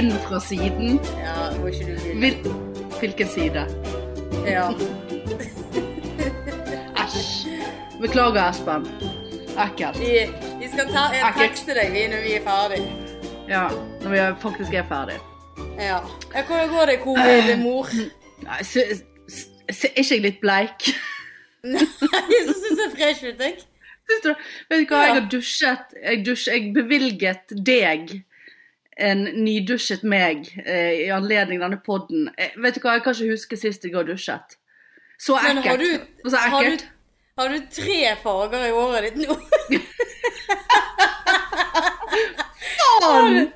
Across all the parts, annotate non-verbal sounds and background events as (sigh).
inn fra siden. Ja, må ikke du begynne. Hvilken side? Ja. Æsj. Beklager, Espen. Ekkelt. Vi, vi skal ta, jeg tekst til deg vi når vi er ferdig. Ja, når vi faktisk er ferdig. Ja. hvordan går det, covid, mor? Nei, se- Er ikke jeg litt bleik? (laughs) Nei, så syns jeg fresh ut, jeg. Vet du hva, jeg har dusjet. Jeg, dusjet, jeg bevilget deg en nydusjet meg eh, i anledning denne podden. Eh, vet du hva, jeg kan ikke huske sist jeg har dusjet. Så Men har ekkelt. du, har, du, har du tre farger i håret ditt nå? Faen!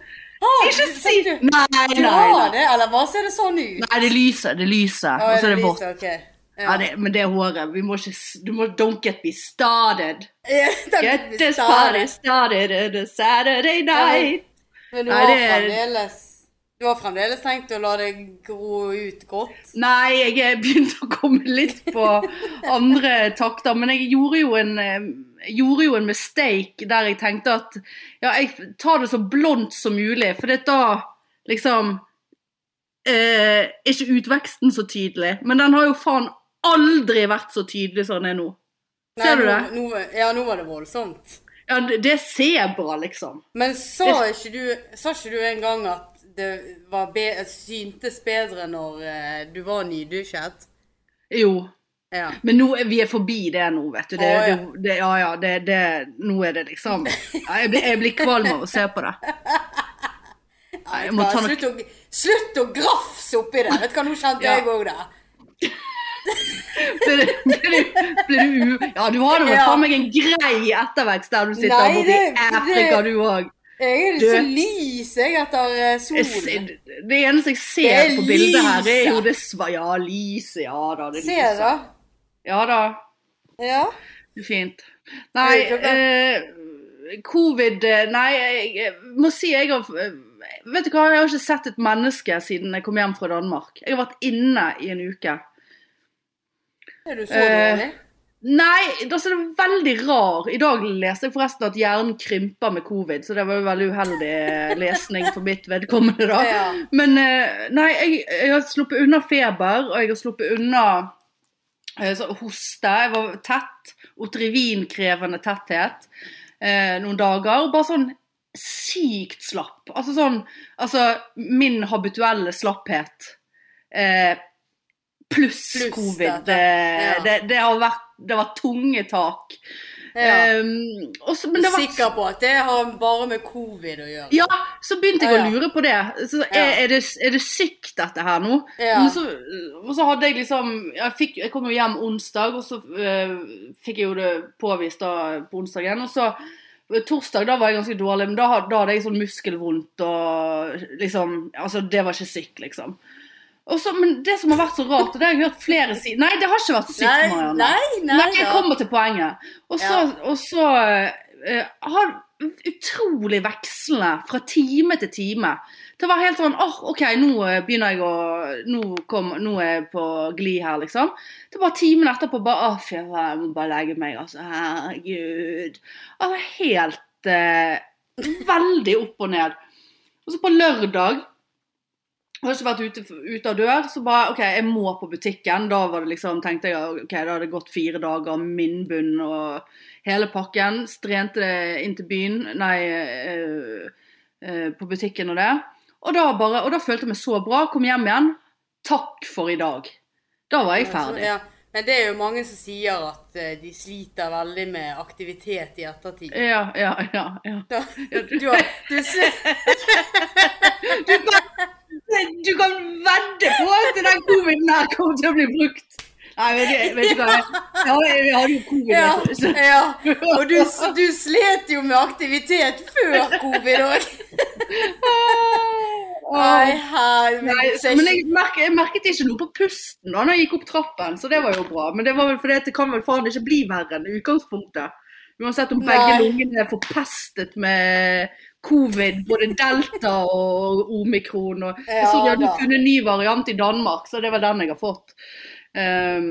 Ikke si Nei, Nei, nei, nei. det, eller bare ser det sånn ut? Nei, det lyser. Det lyser. Og så er det vått. ok. Ja, det, men det håret Vi må ikke Du må Don't (laughs) get me started. Yeah, Get this party started on a Saturday night. Men du Nei, har det er- fremdeles Du har fremdeles tenkt å la det gro ut grått? Nei, jeg er begynt å komme litt på andre takter. Men jeg gjorde jo en, eh, gjorde jo en mistake der jeg tenkte at ja, jeg tar det så blondt som mulig. For det da liksom eh, Er ikke utveksten så tydelig. Men den har jo faen aldri vært så tydelig som den er nå. Ser du nå, det? Nå, ja, nå var det voldsomt. Ja, det, er sebra, liksom. Men sa ikke du, sa ikke du en gang at det var be, syntes bedre når eh, du var nydusjet? Jo. Ja. Men nå vi er forbi det nå, vet du. Det, Å, ja. det, det, ja, ja, det, det, nå er det liksom jeg, blir, jeg blir kvalm av å se på det. (laughs) Nei, slutt, å, slutt å grafse oppi det! Vet du hva, nå kjente jeg òg det. (laughs) Blir du, blir blir. Ja, du har nå faen meg en grei ettervekst der du sitter Nei, borte i Afrika, du òg. Jeg er så lys jeg etter eh, solen. Det eneste jeg ser er på bildet her, er jo det svar Ja, lyset. Ja da, det Se da. Ja da. Ja. Det fint. Nei, eh, covid eh, Nei, jeg, jeg må si jeg har eh, Vet du hva, jeg har ikke sett et menneske siden jeg kom hjem fra Danmark. Jeg har vært inne i en uke. Er du så Eh, dårlig? Nei, altså det er veldig rar. I dag leste jeg forresten at hjernen krymper med covid, så det var jo veldig uheldig lesning for mitt vedkommende, da. (laughs) Ja. Men eh, nei, jeg, jeg har sluppet unna feber, og jeg har sluppet unna eh, så hoste. Jeg var tett. Otrivin-krevende tetthet eh, noen dager. og Bare sånn sykt slapp. Altså sånn Altså min habituelle slapphet eh, pluss Plus covid. Det, ja. det, det har vært Det var tunge tak. ja. Um, også, men det var sikker på at det har bare med covid å gjøre? ja, så begynte jeg Ja, ja. å lure på det. Så er, er, det, er det sykt dette her nå? Ja. Men så, og så hadde jeg liksom Jeg, fikk, jeg kom jo hjem onsdag, og så uh, fikk jeg jo det påvist da på onsdagen. Og så torsdag, da var jeg ganske dårlig, men da, da hadde jeg sånn muskelvondt og liksom Altså, det var ikke sykt, liksom. Og så, men det som har vært så rart, og det har jeg hørt flere si Nei, det har ikke vært sykt, Marianne. nei, nei, Nei, jeg kommer til poenget. Og så, Ja. og så uh, har utrolig vekslende fra time til time. Det var helt sånn åh, OK, nå eh, begynner jeg å Nå, kom, nå er jeg på glid her, liksom. Det var timen etterpå bare Å, fy faen, jeg må bare legge meg, altså. Herregud. Altså helt uh, Veldig opp og ned. Og så på lørdag jeg har ikke vært ute, ute av dør, så bare OK, jeg må på butikken. Da var det liksom, tenkte jeg ok, da hadde det gått fire dager, min bunn og hele pakken. Strente det inn til byen, nei, øh, øh, på butikken og det. Og da, bare, og da følte jeg meg så bra. Kom hjem igjen. Takk for i dag. Da var jeg ferdig. Ja. Men det er jo mange som sier at eh, de sliter veldig med aktivitet i ettertid. Ja, ja, ja. ja. Da, du du, (laughs) Du, kan- du kan vedde på at den coviden her kommer til å bli brukt. Nei, vet du hva. Ja, jeg hadde jo covid. ja, ja. Og du, du slet jo med aktivitet før covid òg. Nei, Nei, men jeg, merket, jeg merket ikke noe på pusten da når jeg gikk opp trappen, så det var jo bra. Men det var vel fordi det kan vel faen ikke bli verre enn utgangspunktet. Uansett om begge lungene er forpestet med covid, både delta og omikron. Og, ja, så de hadde da. funnet en ny variant i Danmark, så det er vel den jeg har fått. Um,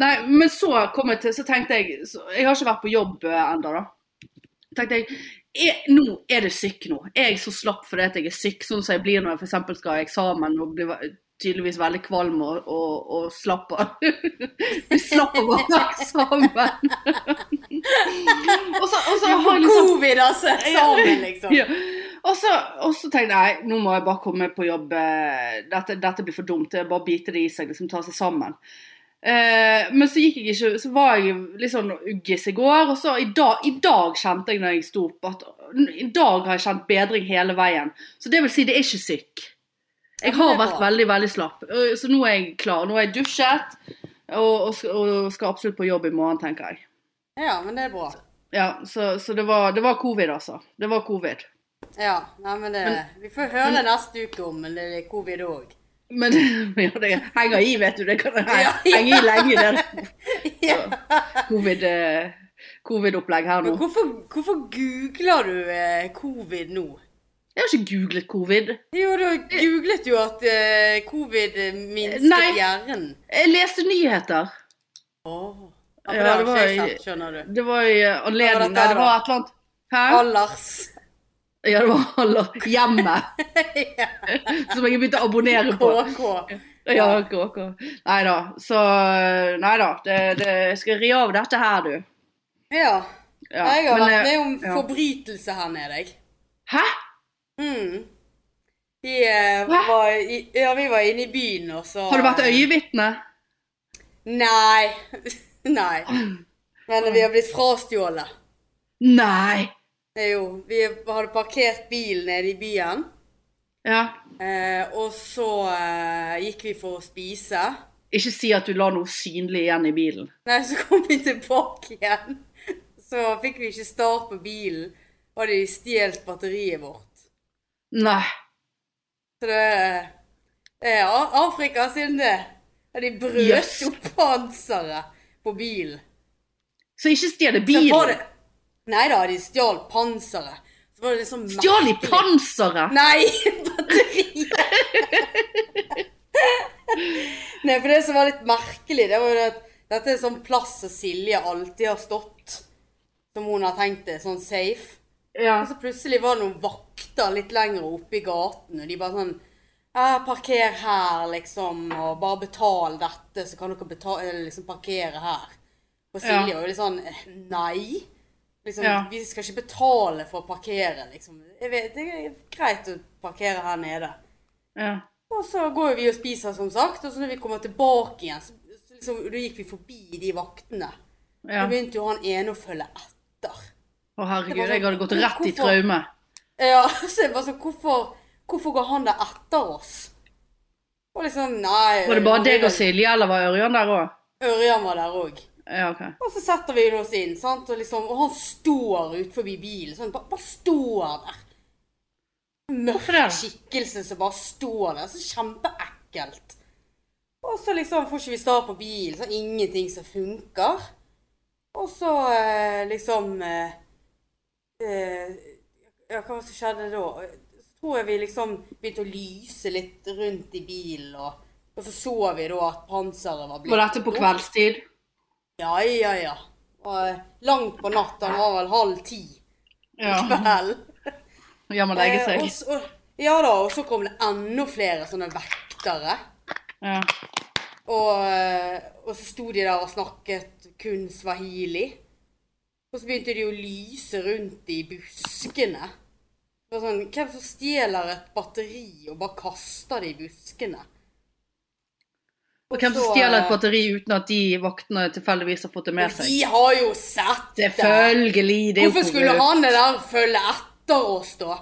nei, men så kom jeg til, så tenkte jeg så, Jeg har ikke vært på jobb uh, ennå, da. tenkte jeg jeg, nå er det syk nå. Er jeg så slapp fordi at jeg er syk, sånn som jeg blir når jeg f.eks. skal ha eksamen og blir tydeligvis veldig kvalm og, og, og slapp av. (laughs) Blir slapp av å ha eksamen. (laughs) og så, har jeg liksom ja. Og så, tenkte jeg nå må jeg bare komme på jobb. eh, Dette, dette blir for dumt. Er bare bite det i seg, liksom ta seg sammen. Eh, men så gikk jeg ikke, så var jeg litt sånn uggis i går. Og så i dag, i dag kjente jeg når jeg sto opp, at i dag har jeg kjent bedring hele veien. Så det vil si, det er ikke syk. Jeg har vært veldig, veldig slapp. Eh, Så nå er jeg klar. Nå er jeg dusjet. Og, og, og skal absolutt på jobb i morgen, tenker jeg. Ja, men det er bra. Ja, Så, så det, var, det var covid, altså. Det var covid. Ja, nei, men det Vi får høre neste uke om det er covid òg. Men (laughs) ja, det henger i, vet du. Det kan henge i lenge, det (laughs) covid, eh, covid-opplegg her nå. Men hvorfor, hvorfor googler du eh, covid nå? Jeg har ikke googlet covid. Jo, du googlet jo at eh, covid hjernen. Nei. Jeg leste nyheter. Åh. Ja, det var i- du. Det var i eh, anledning Nei, det var et eller annet Hæ? Allers. Ja, det var aller hjemmet. (laughs) ja. (laughs) Som jeg begynte å abonnere på. KK. (laughs) Ja, KK. Nei da. Så Nei da. Det, det, jeg skal ri av dette her, du. Ja. Ja, jeg har vært eh, med om forbrytelse her nede, jeg. Hæ? Mm. Vi, eh, var i, ja, vi var inne i byen, og så Har du vært øyevitne? Nei. (laughs) Nei. Men vi har blitt frastjålet. Nei. Jo Vi hadde parkert bilen nede i byen, Ja. eh, og så eh, gikk vi for å spise. Ikke si at du la noe synlig igjen i bilen. Nei, så kom vi tilbake igjen. Så fikk vi ikke start på bilen, og de stjålet batteriet vårt. Nei. Så det er- det er Afrika sin, det. Og de brøt yes. opp panseret på bilen. Så ikke stjal det bilen. Nei da, de stjal panseret. Liksom Stjal de panseret? Nei, (laughs) batteriet! Nei, for det som var litt merkelig, det var jo at dette er sånn plass som Silje alltid har stått. Som hun har tenkt det, sånn safe. Ja. Og så plutselig var det noen vakter litt lenger oppe i gaten, og de bare sånn ja, parker her, liksom, og bare betal dette, så kan dere betale, liksom parkere her. Og Silje var jo litt sånn eh, Nei. Liksom, Ja. Vi skal ikke betale for å parkere, liksom. Jeg vet, det er greit å parkere her nede. ja. Og så går vi og spiser, som sagt, og så når vi kommer tilbake igjen, så, liksom, da gikk vi forbi de vaktene. ja. Da begynte jo han ene å følge etter. Å herregud, sånn, jeg sånn, hadde gått rett i traume. Ja, (laughs) så jeg bare sånn, hvorfor, hvorfor går han der etter oss? Og liksom, nei. Var det bare deg og Silje, eller var Ørjan der òg? Ørjan var der òg. Ja, okay. Og så setter vi oss inn, sant? Og, liksom, og han står ut forbi bilen. Sånn, bare, bare står der. Hvorfor Mørk skikkelse som bare står der. Så kjempeekkelt. Og så liksom får ikke vi start på bilen, så ingenting som funker. Og så eh, liksom eh, eh, Ja, hva var det som skjedde da? Tror jeg vi liksom begynte å lyse litt rundt i bilen, og, og så så vi da at panseret var blitt Var dette på kveldstid? Ja, ja, ja. Og langt på natta, han var vel halv ti Ja. kveld. (laughs) Og legge Eh, seg. og så- ja da, og så kom det enda flere sånne vektere. Ja. Og, eh, og så sto de der og snakket kun swahili. Og så begynte de å lyse rundt i buskene. Sånn, Hvem som stjeler et batteri og bare kaster det i buskene? Og hvem som stjeler et eh, batteri uten at de vaktene tilfeldigvis har fått det med seg? De har jo sett det! Selvfølgelig. Det er Hvorfor skulle han det der følge etter oss, da?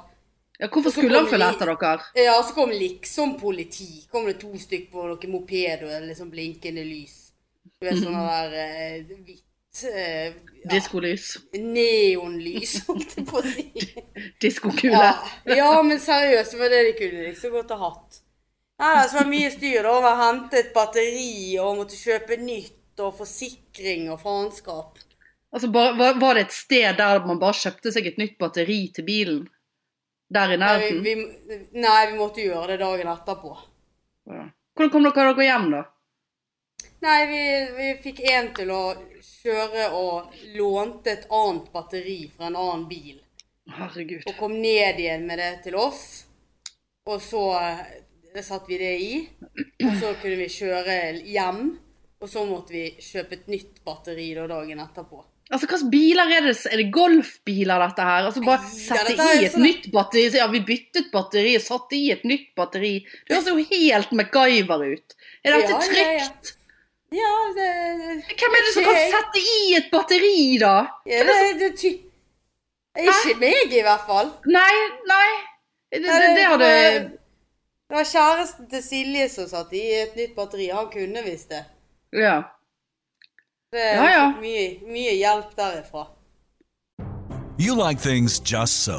Ja, hvorfor skulle han følge etter dere? Ja, så kom liksom politi. Kom det to stykker på noen moped og liksom blinkende lys. Du vet (laughs) sånn der eh, hvitt ja, Diskolys. Neonlys, (laughs) holdt jeg på å si. Diskokule. Ja. ja, men seriøst, var det de kunne så godt ha hatt. Nei, det var mye styr da, å hente et batteri og måtte kjøpe nytt og forsikring og faenskap. Altså, var, var det et sted der man bare kjøpte seg et nytt batteri til bilen? Der i Nei nærheten? vi, vi, nei, vi måtte gjøre det dagen etterpå. Ja. Hvordan kom dere dere hjem, da? Nei, vi, vi fikk en til å kjøre og lånte et annet batteri fra en annen bil. Herregud. Og kom ned igjen med det til oss. Og så eh, satte vi det i. Og så kunne vi kjøre hjem. Og så måtte vi kjøpe et nytt batteri da dagen etterpå. Altså, slags biler er det? Er det golfbiler, dette her? Altså, bare sette er i et sånn- nytt batteri. Så, ja, vi byttet batteri, og satte i et nytt batteri. Det høres jo helt MacGyver ut. Er dette Ja, ja, ja. trygt? Ja, det, Hvem er det som kan Jeg- sette i et batteri, da? ja, det, det ty Ikke meg, i hvert fall. Nei, nei. Det, det, det hadde var, det var kjæresten til Silje som satt i et nytt batteri. Han kunne visst det. Ja. Det Ja, ja. Mye, mye hjelp derifra. You like things just so.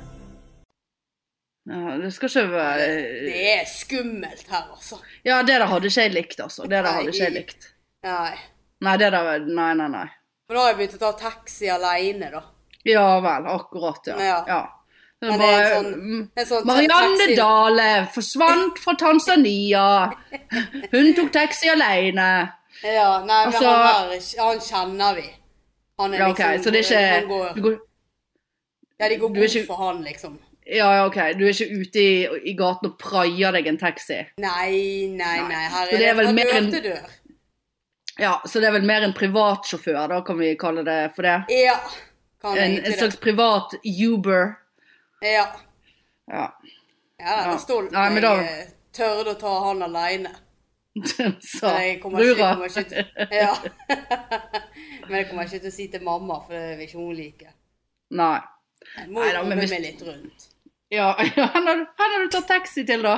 Ja, Det skal ikke være Det er skummelt her, altså. Ja, det der hadde ikke jeg likt, altså. Det der hadde ikke jeg likt. Nei. Nei, det der Nei, nei, nei. For da har jeg begynt å ta taxi aleine, da. Ja vel, akkurat, ja. Ja. ja. Det er det er en sånn, mm, en sånn Marianne taxi- Dale forsvant fra Tanzania. (laughs) Hun tok taxi alene. Ja, nei, men Altså- han her, er- han kjenner vi. Han er Ja, okay, liksom så det er ikke går, går, Ja, de går god ikke- for han, liksom. Ja, ja, ok. Du er ikke ute i, i gaten og praier deg en taxi. Nei, nei, nei. Her er det det, fra dør en- til dør. Ja, Så det er vel mer en privatsjåfør, da kan vi kalle det for det? Ja, kan En, en slags det. privat Uber. Ja. Ja. Ja, jeg Ja. er stolt Nei, da- jeg tørde å ta han aleine. Så Jeg kommer ikke, Brura. kommer ikke til Ja. (laughs) Men jeg kommer ikke til å si til mamma, for det vil ikke hun like. Nei. Jeg må jo komme meg litt rundt. Ja, (laughs) ja Hvor har, han har du tatt taxi til, da?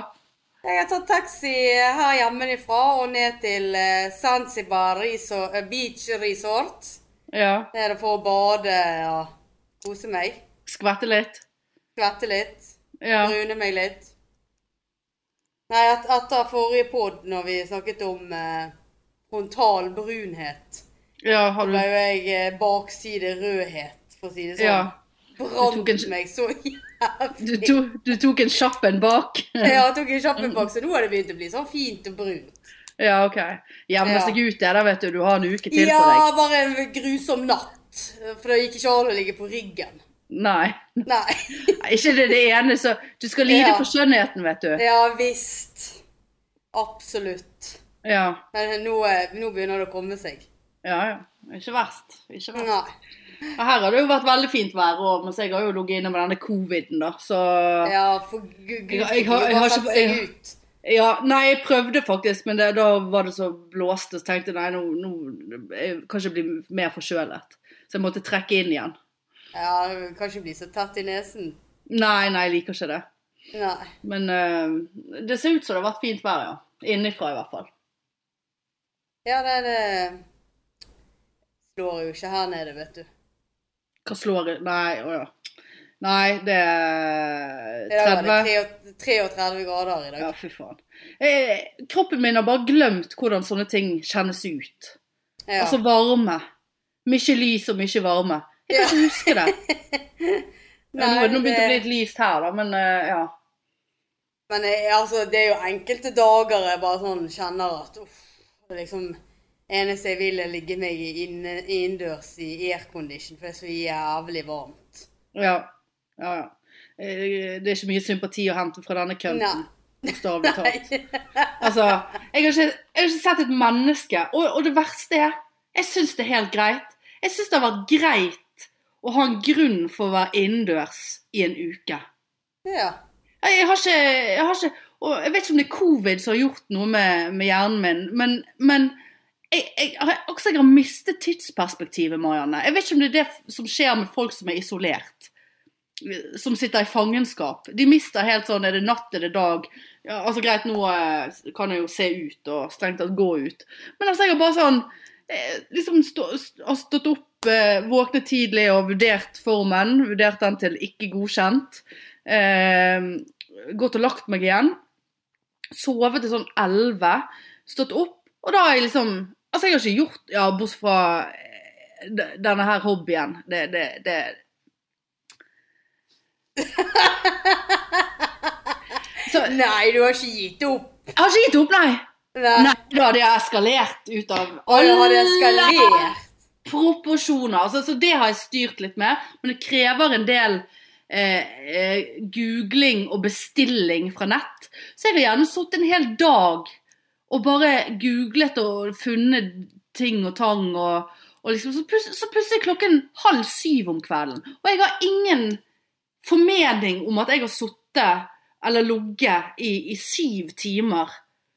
Jeg har tatt taxi her hjemmefra og ned til eh, Zanzibar resort, eh, Beach Resort. Ja. Nede for å bade og kose meg. Skvette litt? Skvette litt. Ja. Brune meg litt. Nei, et, etter forrige pod, når vi snakket om eh, frontal brunhet, ja har ble jo jeg eh, bakside rødhet, for å si det sånn. Ja. Brant Du tok en- meg så Du, jævlig. to, du tok en kjappen bak? (laughs) Ja, jeg tok en kjappen bak, så nå har det begynt å bli sånn fint og brunt. Ja, OK. Jevne Ja. seg ut det, da vet du. Du har en uke til på Ja, bare en grusom natt. For det gikk ikke an å ligge på ryggen. Nei. (laughs) Nei. Ikke det, det ene, så Du skal lide Ja. for skjønnheten, vet du. Ja visst. Absolutt. Ja. Men nå, eh, nå begynner det å komme seg. Ja, ja. Ikke verst. Ikke verst. Nei. Og Her har det jo vært veldig fint vær, og, mens jeg har jo ligget inne med denne coviden, da. Så Ja, for gud, gud Jeg- har- jeg har jeg- ut. Ja, nei, jeg prøvde faktisk, men det, da var det så blåste, så tenkte jeg nei, nå, nå jeg kan ikke bli mer forkjølet. Så jeg måtte trekke inn igjen. Ja, du kan ikke bli så tett i nesen. Nei, nei, jeg liker ikke det. Nei. Men uh, det ser ut som det har vært fint vær, ja. Innenfra i hvert fall. Ja, det, det slår jo ikke her nede, vet du. Hva slår det? Nei, å ja. Nei, det er I dag var 30. det 33 grader i dag. Ja, fy faen. Jeg, kroppen min har bare glemt hvordan sånne ting kjennes ut. Ja. Altså varme. Mye lys og mye varme. Jeg kan ikke huske det. (laughs) Ja, nå, nå begynte det å bli litt lyst her, da, men eh, ja. Men eh, altså, det er jo enkelte dager jeg bare sånn kjenner at uff, det er liksom eneste jeg vil er ligge meg i inne, innendørs i aircondition, for det er så jævlig varmt. Ja. ja, ja. Eh, Det er ikke mye sympati å hente fra denne kønten. Bokstavelig (laughs) talt. Altså, jeg har ikke, jeg har ikke sett et menneske. Og, og det verste er, jeg syns det er helt greit. Jeg syns det har vært greit å ha en grunn for å være innendørs i en uke. Ja. Jeg har ikke, jeg har ikke Og jeg vet ikke om det er covid som har gjort noe med, med hjernen min, men, men jeg, jeg, akkurat jeg har mistet tidsperspektivet, Marianne. Jeg vet ikke om det er det som skjer med folk som er isolert. Som sitter i fangenskap. De mister helt sånn Er det natt, er det dag? Ja, altså Greit, nå eh, kan jeg jo se ut og strengt tatt gå ut. Men altså, jeg har bare sånn eh, liksom stå, st- har stått opp, eh, våknet tidlig og vurdert formen. Vurdert den til ikke godkjent. Eh, gått og lagt meg igjen. Sovet til sånn 11. Stått opp. Og da har jeg liksom Altså, jeg har ikke gjort Ja, bortsett fra eh, denne her hobbyen. Det, det, det (laughs) Så Nei, du har ikke gitt opp. Jeg har ikke gitt opp, nei. Nei. Nei, da hadde jeg eskalert ut av eskalert? proporsjoner. Altså, så det har jeg styrt litt med, men det krever en del eh, eh, googling og bestilling fra nett. Så jeg har gjerne sittet en hel dag og bare googlet og funnet ting og tang. Og, og liksom, så, plutselig, så plutselig klokken halv syv om kvelden. Og jeg har ingen formening om at jeg har sittet eller ligget i, i syv timer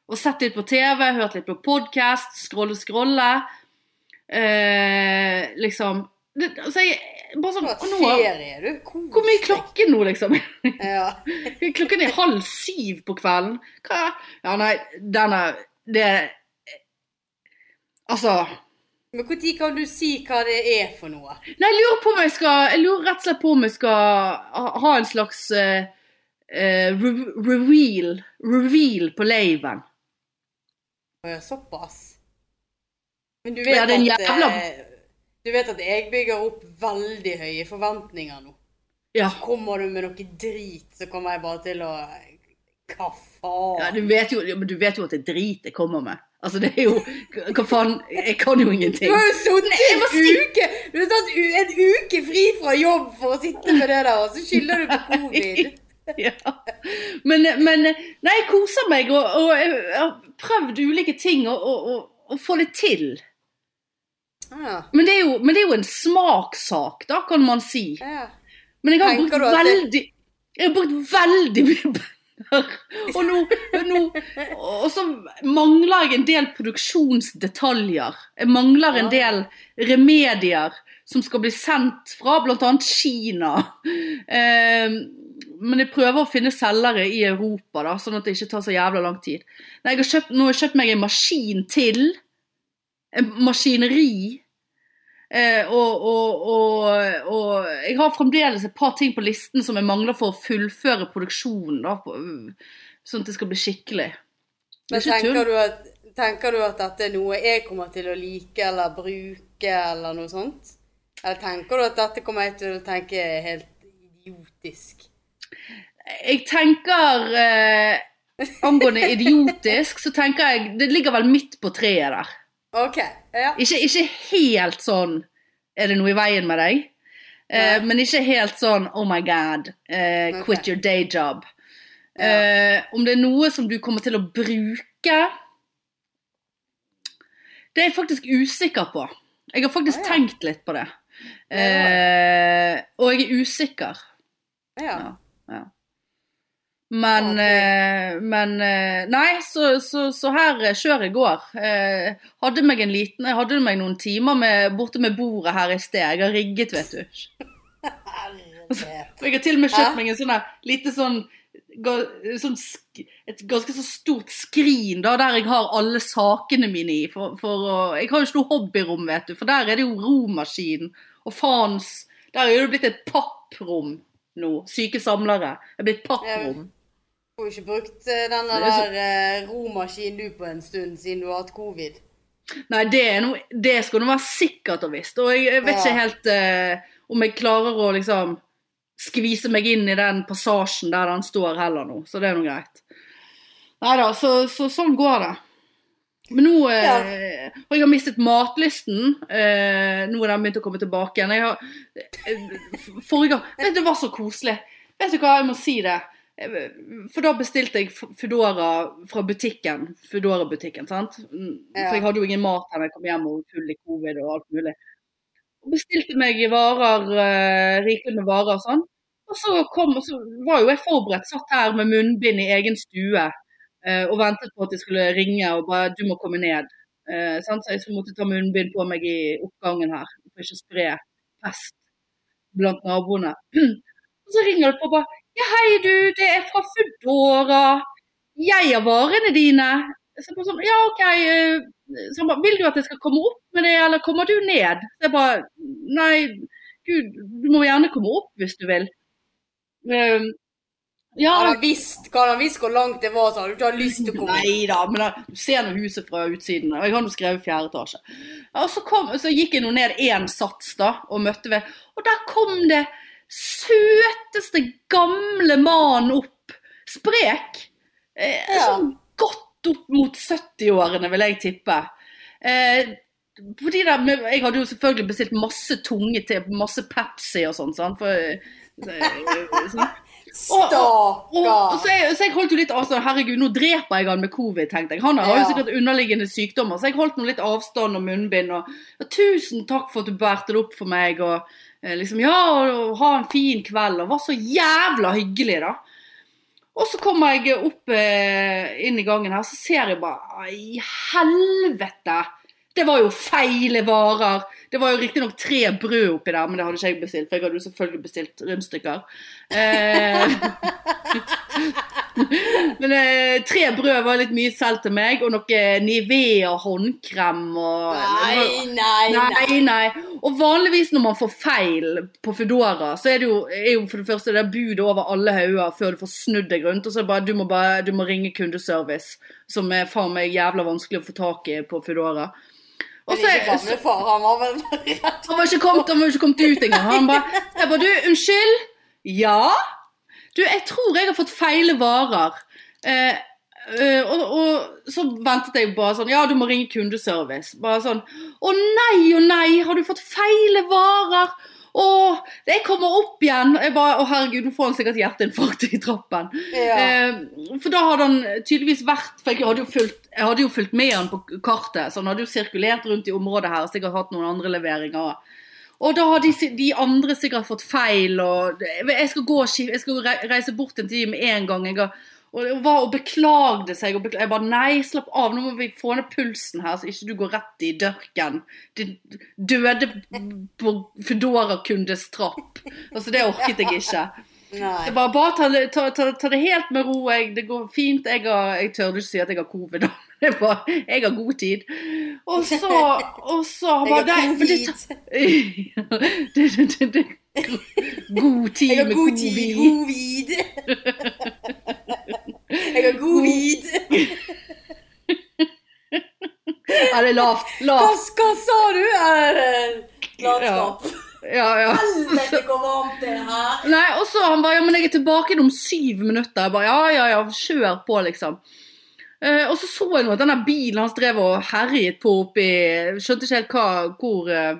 og sett litt på TV, hørt litt på podkast, scrolle, scrolle. Eh, liksom det, altså jeg, bare sånn, nå, ferie, du? Kos Hvor mye er klokken nå, liksom? Ja. (laughs) Klokken er halv syv på kvelden. Hva? Ja, nei, den er Det Altså Men når kan du si hva det er for noe? Nei, jeg lurer på om jeg skal Jeg lurer rett og slett på om jeg skal ha, en slags uh, re reveal Reveal på laven. Såpass. Men du vet, Ja, det er en jævla- eh, du vet at jeg bygger opp veldig høye forventninger nå. Ja. Kommer du med noe drit, så kommer jeg bare til å Hva faen? ja du, vet jo, men du vet jo at det er drit jeg kommer med. Altså, det er jo Hva faen? Jeg kan jo Du ingenting. har jo sittet en uke Du har tatt en uke fri fra jobb for å sitte med det der, og så skylder du på covid. (laughs) Ja. Men, men Nei, jeg koser meg, og, og jeg har prøvd ulike ting og, og, og, og få det til. Ja, Men det, jo, men det er jo en smakssak, da, kan man si. ja. Men jeg har Tenker brukt det- veldig Jeg har brukt veldig mye penger. Og nå, nå Og så mangler jeg en del produksjonsdetaljer. Jeg mangler en del remedier som skal bli sendt fra bl.a. Kina. Eh, men jeg prøver å finne selgere i Europa, da, sånn at det ikke tar så jævla lang tid. Nei, jeg har kjøpt, nå har jeg kjøpt meg en maskin til. En maskineri. Eh, og, og, og, og jeg har fremdeles et par ting på listen som jeg mangler for å fullføre produksjonen. Da, på, sånn at det skal bli skikkelig. Men er tenker du, at, tenker du at dette er noe jeg kommer til å like eller bruke, eller noe sånt? Eller tenker du at dette kommer jeg til å tenke er helt idiotisk? Jeg tenker eh, Angående (laughs) idiotisk, så tenker jeg Det ligger vel midt på treet der. OK. Ja. Ikke, ikke helt sånn Er det noe i veien med deg? Eh, Nei. men ikke helt sånn Oh my God, eh, okay. quit your day job. Ja. Eh, om det er noe som du kommer til å bruke Det er jeg faktisk usikker på. Jeg har faktisk Ah, ja. tenkt litt på det. Eh, og jeg er usikker. ja. Ja. Men, Ok. eh, men eh, Nei, så, så, så her eh, kjøret går. Hadde meg en liten Jeg hadde meg noen timer med, borte med bordet her i sted. Jeg har rigget, vet du. Herlighet. Jeg har til og med kjøpt meg en sånn lite sånn, sånn Et ganske så stort skrin da, der jeg har alle sakene mine i. For, for jeg har jo ikke noe hobbyrom, vet du, for der er det jo romaskin og faens Der er det blitt et papprom nå. Syke samlere. Det er blitt papprom. Du har jo ikke brukt eh, denne er der eh, romaskinen du på en stund siden du har hatt covid. Nei, det, er noe, det skal du være sikkert og visst. Og jeg, vet Ja. ikke helt eh, om jeg klarer å liksom skvise meg inn i den passasjen der den står heller nå. Så det er nå greit. Nei da, så, så sånn går det. Men nå eh, Og jeg har mistet matlysten. Eh, nå er den begynt å komme tilbake igjen. Jeg har, eh, forrige gang Vet du, Det var så koselig. Vet du hva, jeg må si det. Eh, For da bestilte jeg Foodora fra butikken. Foodora-butikken, sant. Ja. For jeg hadde jo ingen mat da jeg kom hjem og full i covid og alt mulig. Og bestilte meg varer, eh, rikelig med varer og sånn. Og så kom, og så var jo jeg forberedt, satt her med munnbind i egen stue eh, og ventet på at de skulle ringe og bare 'du må komme ned'. Så jeg måtte ta munnbind på meg i oppgangen her for ikke å spre pest blant naboene. (clears throat) Og så ringer det på bare 'ja, hei du, det er fra Foodora'. Jeg har varene dine. Så jeg sånn, ja ok, eh, så han bare, vil du at jeg skal komme opp med det, eller kommer du ned? Så jeg bare, nei, gud, du må gjerne komme opp hvis du vil. Um, ja, Hadde han visst, hvor langt det var, så hadde du ikke hatt lyst til å komme. Nei da, men da, du ser nå huset fra utsiden. Og jeg har nå skrevet fjerde etasje. Og så, kom, så gikk jeg nå ned én sats da, og møtte ved. Og der kom det søteste gamle mannen opp. Sprek. Eh, Ja. Sånn godt opp mot 70-årene, vil jeg tippe. Eh, fordi der, jeg hadde jo selvfølgelig bestilt masse tunge til, masse Pepsi og sånn. sånn For, eh, sånn. (laughs) Og, Stakkar. så, jeg, så jeg holdt jo litt avstand. Herregud, nå dreper jeg han med covid, tenkte jeg. Han har jo Ja. sikkert underliggende sykdommer, så jeg holdt nå litt avstand og munnbind. Og, og tusen takk for at du bærte det opp for meg, og eh, liksom ja, og ha en fin kveld. Og var så jævla hyggelig, da. Og så kommer jeg opp eh, inn i gangen her, så ser jeg bare I helvete! Det var jo feile varer. Det var jo riktignok tre brød oppi der, men det hadde ikke jeg bestilt. For jeg hadde jo selvfølgelig bestilt rundstykker. Eh, (laughs) (laughs) men eh, tre brød var litt mye selv til meg, og noe Nivea håndkrem og Nei, nei, nei. Nei, nei. Og vanligvis når man får feil på Foodora, så er det jo, er jo for det første det er bud over alle hauger før du får snudd deg rundt. Og så er det bare du må, bare, du må ringe kundeservice, som er faen meg jævla vanskelig å få tak i på Foodora. Og så han var vel rett han var ikke kommet, han var ikke kommet ut engang. Han bare, jeg bare, du, unnskyld? Ja? Du, jeg tror jeg har fått feile varer. Eh, eh, og, og så ventet jeg bare sånn, ja, du må ringe kundeservice. Bare sånn, å nei, å nei, har du fått feile varer? Å, jeg kommer opp igjen. Jeg bare, å herregud, nå får han sikkert hjerteinfarkt i trappen. Ja. Eh, for da hadde han tydeligvis vært For jeg hadde jo fulgt, jeg hadde jo fulgt med han på kartet, så han hadde jo sirkulert rundt i området her og sikkert hatt noen andre leveringer òg. Og da har de, de andre sikkert fått feil, og jeg skal gå jeg skal reise bort en time med en gang. Jeg har, og var og beklagde seg. Og beklagde. jeg bare nei, slapp av, nå må vi få ned pulsen her, så ikke du går rett i dørken. Din døde Foodora-kundes trapp. Altså, det orket jeg ikke. (laughs) Nei. Bare, bare ta, ta, ta, ta det helt med ro. Jeg, det går fint. Jeg, har, jeg tør ikke si at jeg har covid. jeg, (laughs) bare, jeg har god tid. Og så, og så Jeg bare, har det, covid. (laughs) det, det, det, det, God tid med covid. Covid. Jeg har god vid. Ja, det er lavt. Lavt. hva sa du? Det Latskap. Ja, ja. Helvete, hvor varmt det er her. Nei, og så han bare, ja, men jeg er tilbake om syv minutter. Jeg bare, ja, ja, ja, kjør på, liksom. Eh, og så så jeg at denne bilen hans drev og herjet på oppi Skjønte ikke helt hva, hvor uh,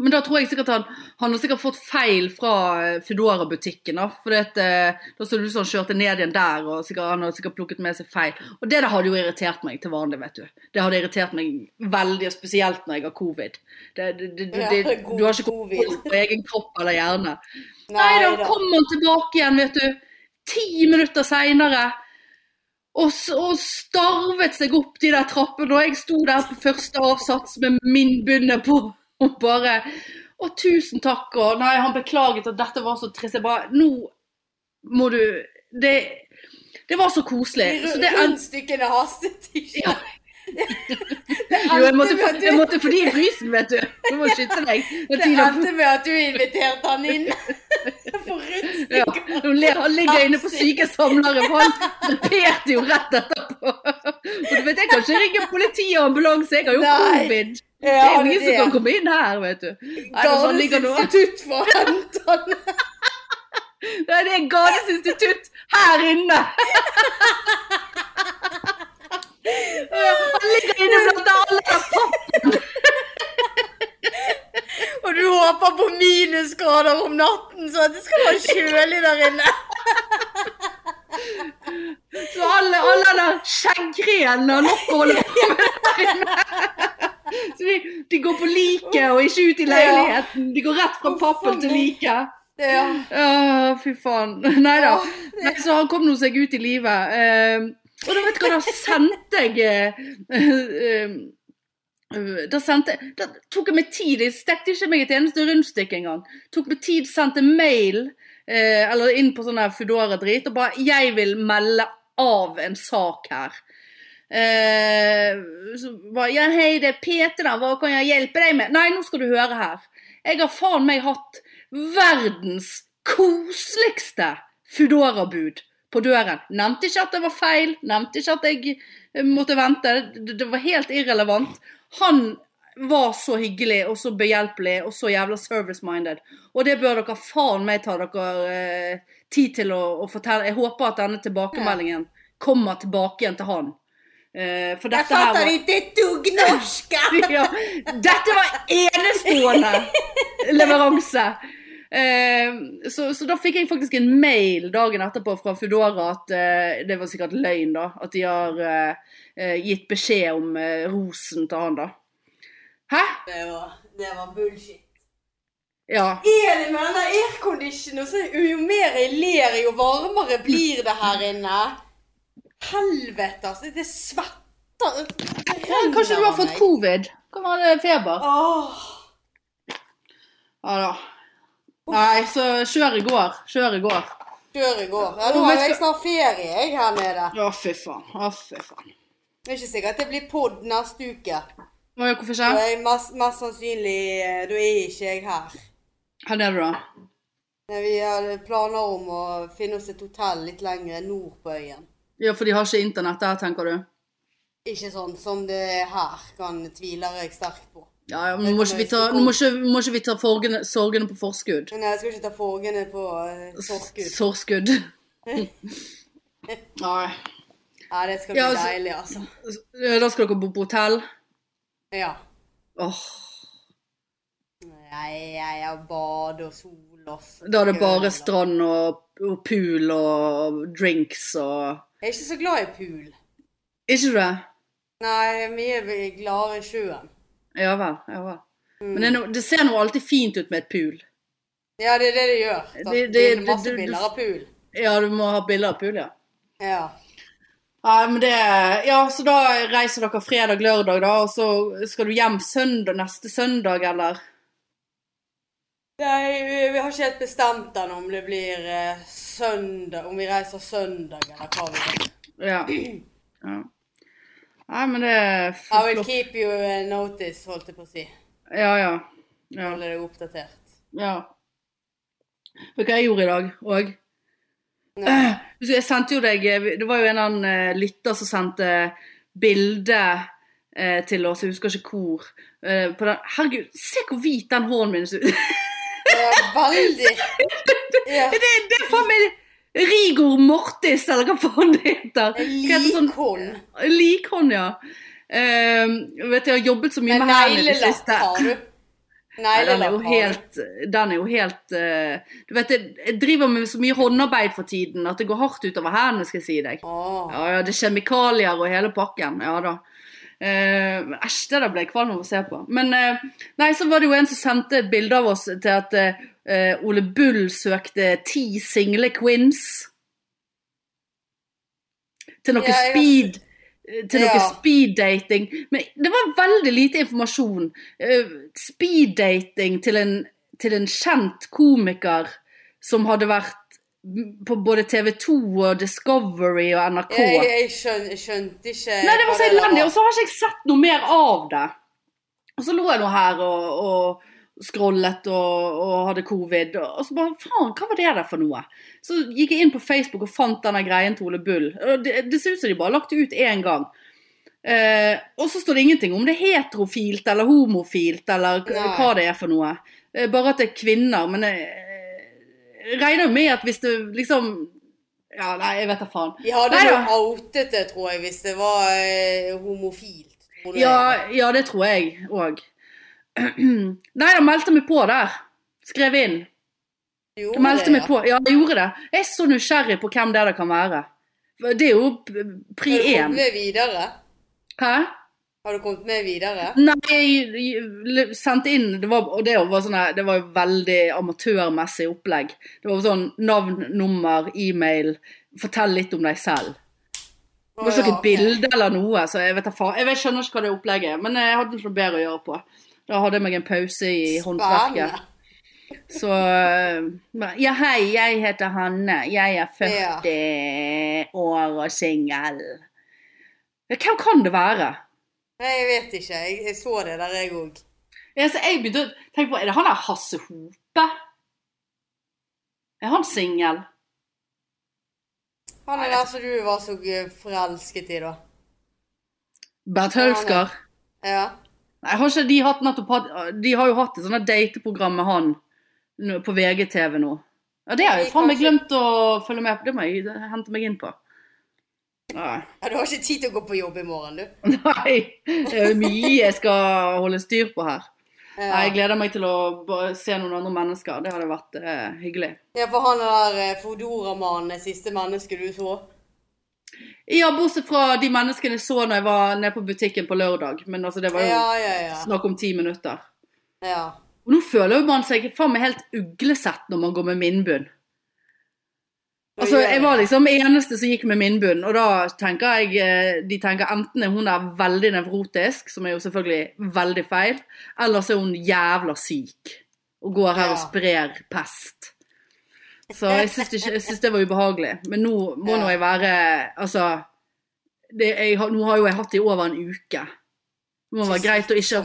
Men da tror jeg sikkert han Han har sikkert fått feil fra eh, Foodora-butikken. da, For det, eh, da så det ut som han kjørte ned igjen der, og sikkert, han hadde sikkert plukket med seg feil. Og det det hadde jo irritert meg til vanlig, vet du. Det hadde irritert meg veldig, og spesielt når jeg har covid. Det, det, Ja, (laughs) du har ikke covid. kontroll på egen kropp eller hjerne. Nei Nei da. kom han tilbake igjen, vet du. Ti minutter seinere. Og, og starvet seg opp de der trappene, og jeg sto der på første avsats med min bunne på. Og bare Å, tusen takk, og Nei, han beklaget at dette var så trist. Jeg bare Nå må du Det, det var så koselig. Så det Rundstykkene hastet ikke. Ja. (laughs) Jo, jeg måtte, jeg måtte de i frysen, vet du. Du må skytte deg. Det endte med at du inviterte han inn. (laughs) For Ja, Han ligger inne på syke samlere, for han kreperte jo rett etterpå. (laughs) Og du vet, Jeg kan ikke ringe politi og ambulanse, jeg har jo covid. Det er ingen som kan komme inn her, vet du. Sånn. Gardesinstitutt for å hente han. (laughs) Nei, det er Gades institutt her inne! Han ligger inne blant alle der. Og du håper på minusgrader om natten, så det skal være kjølig der inne. Så alle, alle der skjeggrenene har nok å holde på (laughs) med der inne. Så de, de går på liket og ikke ut i leiligheten. De går rett fra pappen til liket. Ja. Uh, fy faen. Nei da. Så han kom nå seg ut i livet. Eh, og da vet du hva, da sendte jeg eh, eh, eh, Da sendte Da tok jeg meg tid. Jeg stekte ikke meg et eneste rundstykke engang. Tok meg tid, sendte mail eller inn på sånn Foodora-drit og bare 'Jeg vil melde av en sak her'. Eh, så bare, ja, hei, det er Peter da, hva kan jeg hjelpe deg med? Nei, nå skal du høre her. Jeg har faen meg hatt verdens koseligste Foodora-bud på døren. Nevnte ikke at det var feil, nevnte ikke at jeg eh, måtte vente. Det, var helt irrelevant. Han var så hyggelig og så behjelpelig og så jævla service-minded. Og det bør dere faen meg ta dere eh, tid til å, å fortelle. Jeg håper at denne tilbakemeldingen kommer tilbake igjen til han. Eh, for Jeg dette her fatter var ikke et dugg norsk! (laughs) ja, Dette var enestående (laughs) leveranse. Eh, så, så da fikk jeg faktisk en mail dagen etterpå fra Foodora at eh, det var sikkert løgn, da. At de har eh, eh, gitt beskjed om eh, rosen til han, da. Hæ? Det var, det var bullshit. Ja. Elin med denne airconditionen, så jo mer jeg ler, jo varmere blir det her inne. Helvete, altså. Det svetter. Ja, Kanskje du har fått covid? Kan være feber? Åh. Ja da. Nei, så kjør i går. Kjør i går. Kjør i går. Ja, nå har jeg snart ferie, jeg, her nede. Å, fy faen. Å, fy faen. Det er ikke sikkert det blir pod neste uke. Hvorfor Da ikke? er mest, mest sannsynlig eh, Da er ikke jeg her. Hva er du, da? Vi har planer om å finne oss et hotell litt lenger nord på øyen. Ja, for de har ikke internett der, tenker du? Ikke sånn som det er her, kan tviler jeg sterkt på. Ja, ja, men må ikke vi ta, nå må ikke, må ikke vi ta forgene, sorgene på forskudd. Nei, jeg skal ikke ta forgene på uh, sorgskudd. Sorskudd. (laughs) Nei. Ja, det skal bli Ja, altså- deilig, altså. Da skal dere bo på hotell? Ja. Åh, Jeg, jeg har bad og sol og da er det bare strand og, og pool og drinks og Jeg er ikke så glad i pool. Ikke du det? Nei, jeg er gladere i sjøen. Ja vel. Ja vel. Mm. Men det, no, det ser nå alltid fint ut med et pool. Ja, det er det det gjør. Det- Det, det- er masse det- bilder av pool. Ja, du må ha bilder av pool, ja. Ja. Ja, men det Ja, så da reiser dere fredag, lørdag, da, og så skal du hjem søndag, neste søndag, eller? Nei, vi, vi har ikke helt bestemt ennå om det blir eh, søndag, om vi reiser søndag eller hva vi gjør. Ja. (clears throat) ja. Nei, men det er I will keep you notice, holdt jeg på å si. Ja, ja. Ja. Holde deg oppdatert. ja. Vet du hva jeg gjorde i dag òg? (clears throat) Jeg sendte jo deg Det var jo en annen eh, lytter som sendte bilde eh, til oss, jeg husker ikke hvor. eh, på den. Herregud, se hvor hvit den hånden min ser ut! (laughs) Det er veldig ja. Det, det meg Rigor Mortis, eller hva faen det heter. Likhånd. sånn- Likhånd. Ja. Uh, vet du, jeg har jobbet så mye med hendene i det siste. har du. Nei, den er jo helt er jo helt uh, Du vet, jeg, jeg driver med så mye håndarbeid for tiden at det går hardt utover hendene, skal jeg si deg. Oh. Ja, ja, det er kjemikalier og hele pakken. Ja da. Eh, men Æsj, det der ble jeg kvalm av å se på. Men eh, nei, så var det jo en som sendte et bilde av oss til at eh, Ole Bull søkte ti single quins. Til noe Ja, jeg speed til noe Ja. speeddating. Men det var veldig lite informasjon. Speeddating til en, til en kjent komiker som hadde vært på både TV 2 og Discovery og NRK. Jeg, jeg, skjøn, jeg skjønte ikke Nei, det var så elendig, og så har ikke jeg sett noe mer av det. Og så lå jeg nå her og, og scrollet og, og hadde covid, og så bare faen, hva var det der for noe? Så gikk jeg inn på Facebook og fant denne greien til Ole Bull. Det, det ser ut som de bare har lagt det ut én gang. Eh, og så står det ingenting om det er heterofilt eller homofilt eller hva det er for noe. Eh, bare at det er kvinner. Men jeg, jeg regner jo med at hvis du liksom Ja, nei, jeg vet da faen. Vi hadde jo outet det, tror jeg, hvis det var eh, homofilt. Ja, ja, det tror jeg òg. (clears throat) Nei, da meldte meg på der. Skrev inn. Gjorde Jeg meldte det, meg på. Ja, jeg gjorde det. Jeg er så nysgjerrig på hvem det, det kan være. Det er jo pri én. med videre? Hæ? Har du kommet med videre? Nei, jeg, sendte inn det var, Og det var, sånne, det var veldig amatørmessig opplegg. Det var sånn navn, nummer, e-mail. Fortell litt om deg selv. Det var ikke noe bilde eller noe, så jeg vet faen. Jeg skjønner ikke hva det opplegget er, men jeg hadde ikke noe bedre å gjøre på. Da hadde jeg meg en pause i håndverket. Så Ja, hei, jeg heter Hanne. Jeg er 40 år og singel. Ja, Hvem kan det være? Nei, jeg vet ikke. Jeg, jeg så det der, jeg òg. Ja, så jeg begynte å tenke på, Er det han der Hasse Hope? Er han singel? Han er der som du var så forelsket i, da. Bert Hølsker? Ja. Nei, har ikke de hatt nettopp hatt De har jo hatt et sånt dateprogram med han på VGTV nå. Ja, Det har jeg faen meg glemt å følge med på. Det må jeg hente meg inn på. Nei. ja. Du har ikke tid til å gå på jobb i morgen, du. (laughs) Nei. Det er mye jeg skal holde styr på her. Ja. Jeg gleder meg til å se noen andre mennesker. Det hadde vært eh, hyggelig. Ja, for han der eh, Fodora-mannen, siste menneske du så. Ja, bortsett fra de menneskene jeg så når jeg var nede på butikken på lørdag. Men altså, det var jo Ja, ja, snakk om ti minutter. ja. Og nå føler man seg faen meg helt uglesett når man går med minnbunn. Altså, jeg var liksom eneste som gikk med minnbunn, og da tenker jeg eh, De tenker enten er hun der veldig nevrotisk, som er jo selvfølgelig veldig feil, eller så er hun jævla syk og går her og sprer pest. Så jeg (laughs) syns, syns det var ubehagelig. Men nå må nå jeg være Altså det, jeg, Nå har jo jeg hatt det i over en uke. Det må være greit å ikke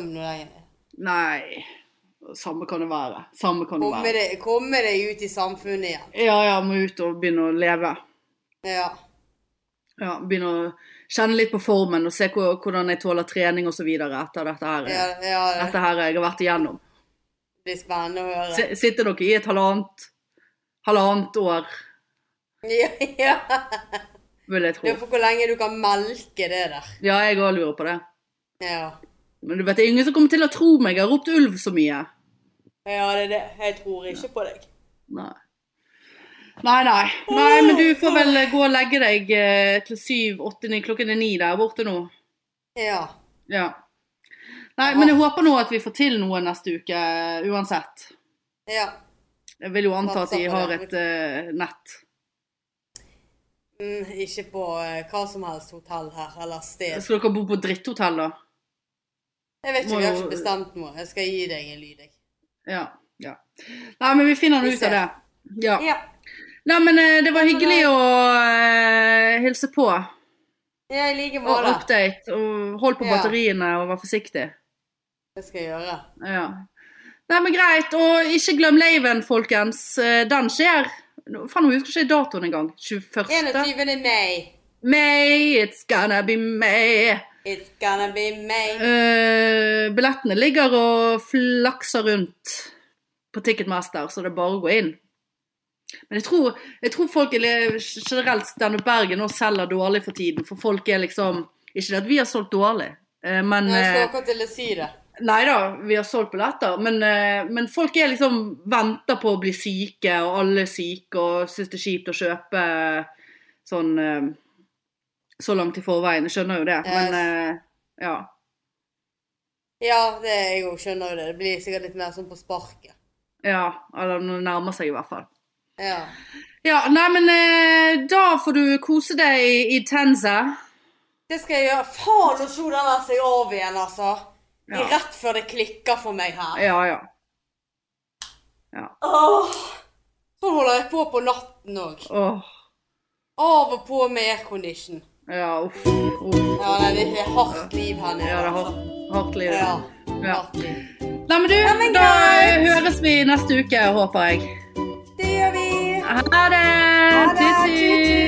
Nei. Samme kan det være. Samme kan det Komme være. deg, komme deg ut i samfunnet igjen. Ja, ja, må ut og begynne å leve. Ja. Ja, begynne å kjenne litt på formen og se hvordan jeg tåler trening osv. etter dette her, Ja, ja, det dette her jeg har vært igjennom. blir spennende å høre. S- Sitter dere i et halvannet, halvannet år, Ja, ja. vil jeg Det er for hvor lenge du kan melke det der. Ja, jeg òg lurer på det. Ja. Men du vet, det er ingen som kommer til å tro meg. Jeg har ropt ulv så mye. Ja, det er det. Jeg tror ikke på deg. Nei. Nei, nei. Nei, men du får vel gå og legge deg eh, til syv, åtte, ni, klokken er ni der borte nå. Ja. Ja. Nei, men jeg håper nå at vi får til noe neste uke uansett. Ja. Jeg vil jo anta at de har et uh, nett. Mm, ikke på uh, hva som helst hotell her, eller sted. Skal dere bo på dritthotell, da? Jeg vet ikke, vi har ikke bestemt noe. Jeg skal gi deg en lyd, jeg. Ja. ja. Nei, men vi finner noe ut av det. Ja. Ja. Nei, men eh, det var hyggelig å uh, hilse på. Ja, i like måte. Og update. Og hold på Ja. batteriene og vær forsiktig. Det skal jeg gjøre. Ja. Nei, men greit. Og ikke glem laven, folkens. Eh, Den skjer. Faen, jeg husker ikke datoen engang. 21. 21. mai. May, it's gonna be May. It's gonna be me. Uh, billettene ligger og flakser rundt på Ticketmaster, så det er bare å gå inn. Men jeg tror, jeg tror folk er generelt Standup Bergen nå selger dårlig for tiden. For folk er liksom Ikke det at vi har solgt dårlig, eh, men Jeg skal eh, akkurat til å si det. Nei da, vi har solgt billetter. Men, eh, men folk er liksom venter på å bli syke, og alle er syke, og syns det er kjipt å kjøpe sånn eh, så langt i forveien. Jeg skjønner jo det. Men uh, ja. Ja, det, jeg òg skjønner jo det. Det blir sikkert litt mer sånn på sparket. Ja, eller når det nærmer seg i hvert fall. Ja. Ja, nei, men uh, da får du kose deg i, Tenza. Det skal jeg gjøre. Faen, nå slo den der seg av igjen, altså. Ja. Rett før det klikker for meg her. Ja, ja. Åh. Sånn holder jeg på på natten òg. Av og på med aircondition. Ja, uff. uff. Ja, nei, det er hardt liv her nede. Ja, det er altså. hardt, hardt liv. Ja, Ja. hardt liv. Nei, men du, men da høres vi neste uke, håper jeg. Det gjør vi. Ha det! Ha det. Tut-tut.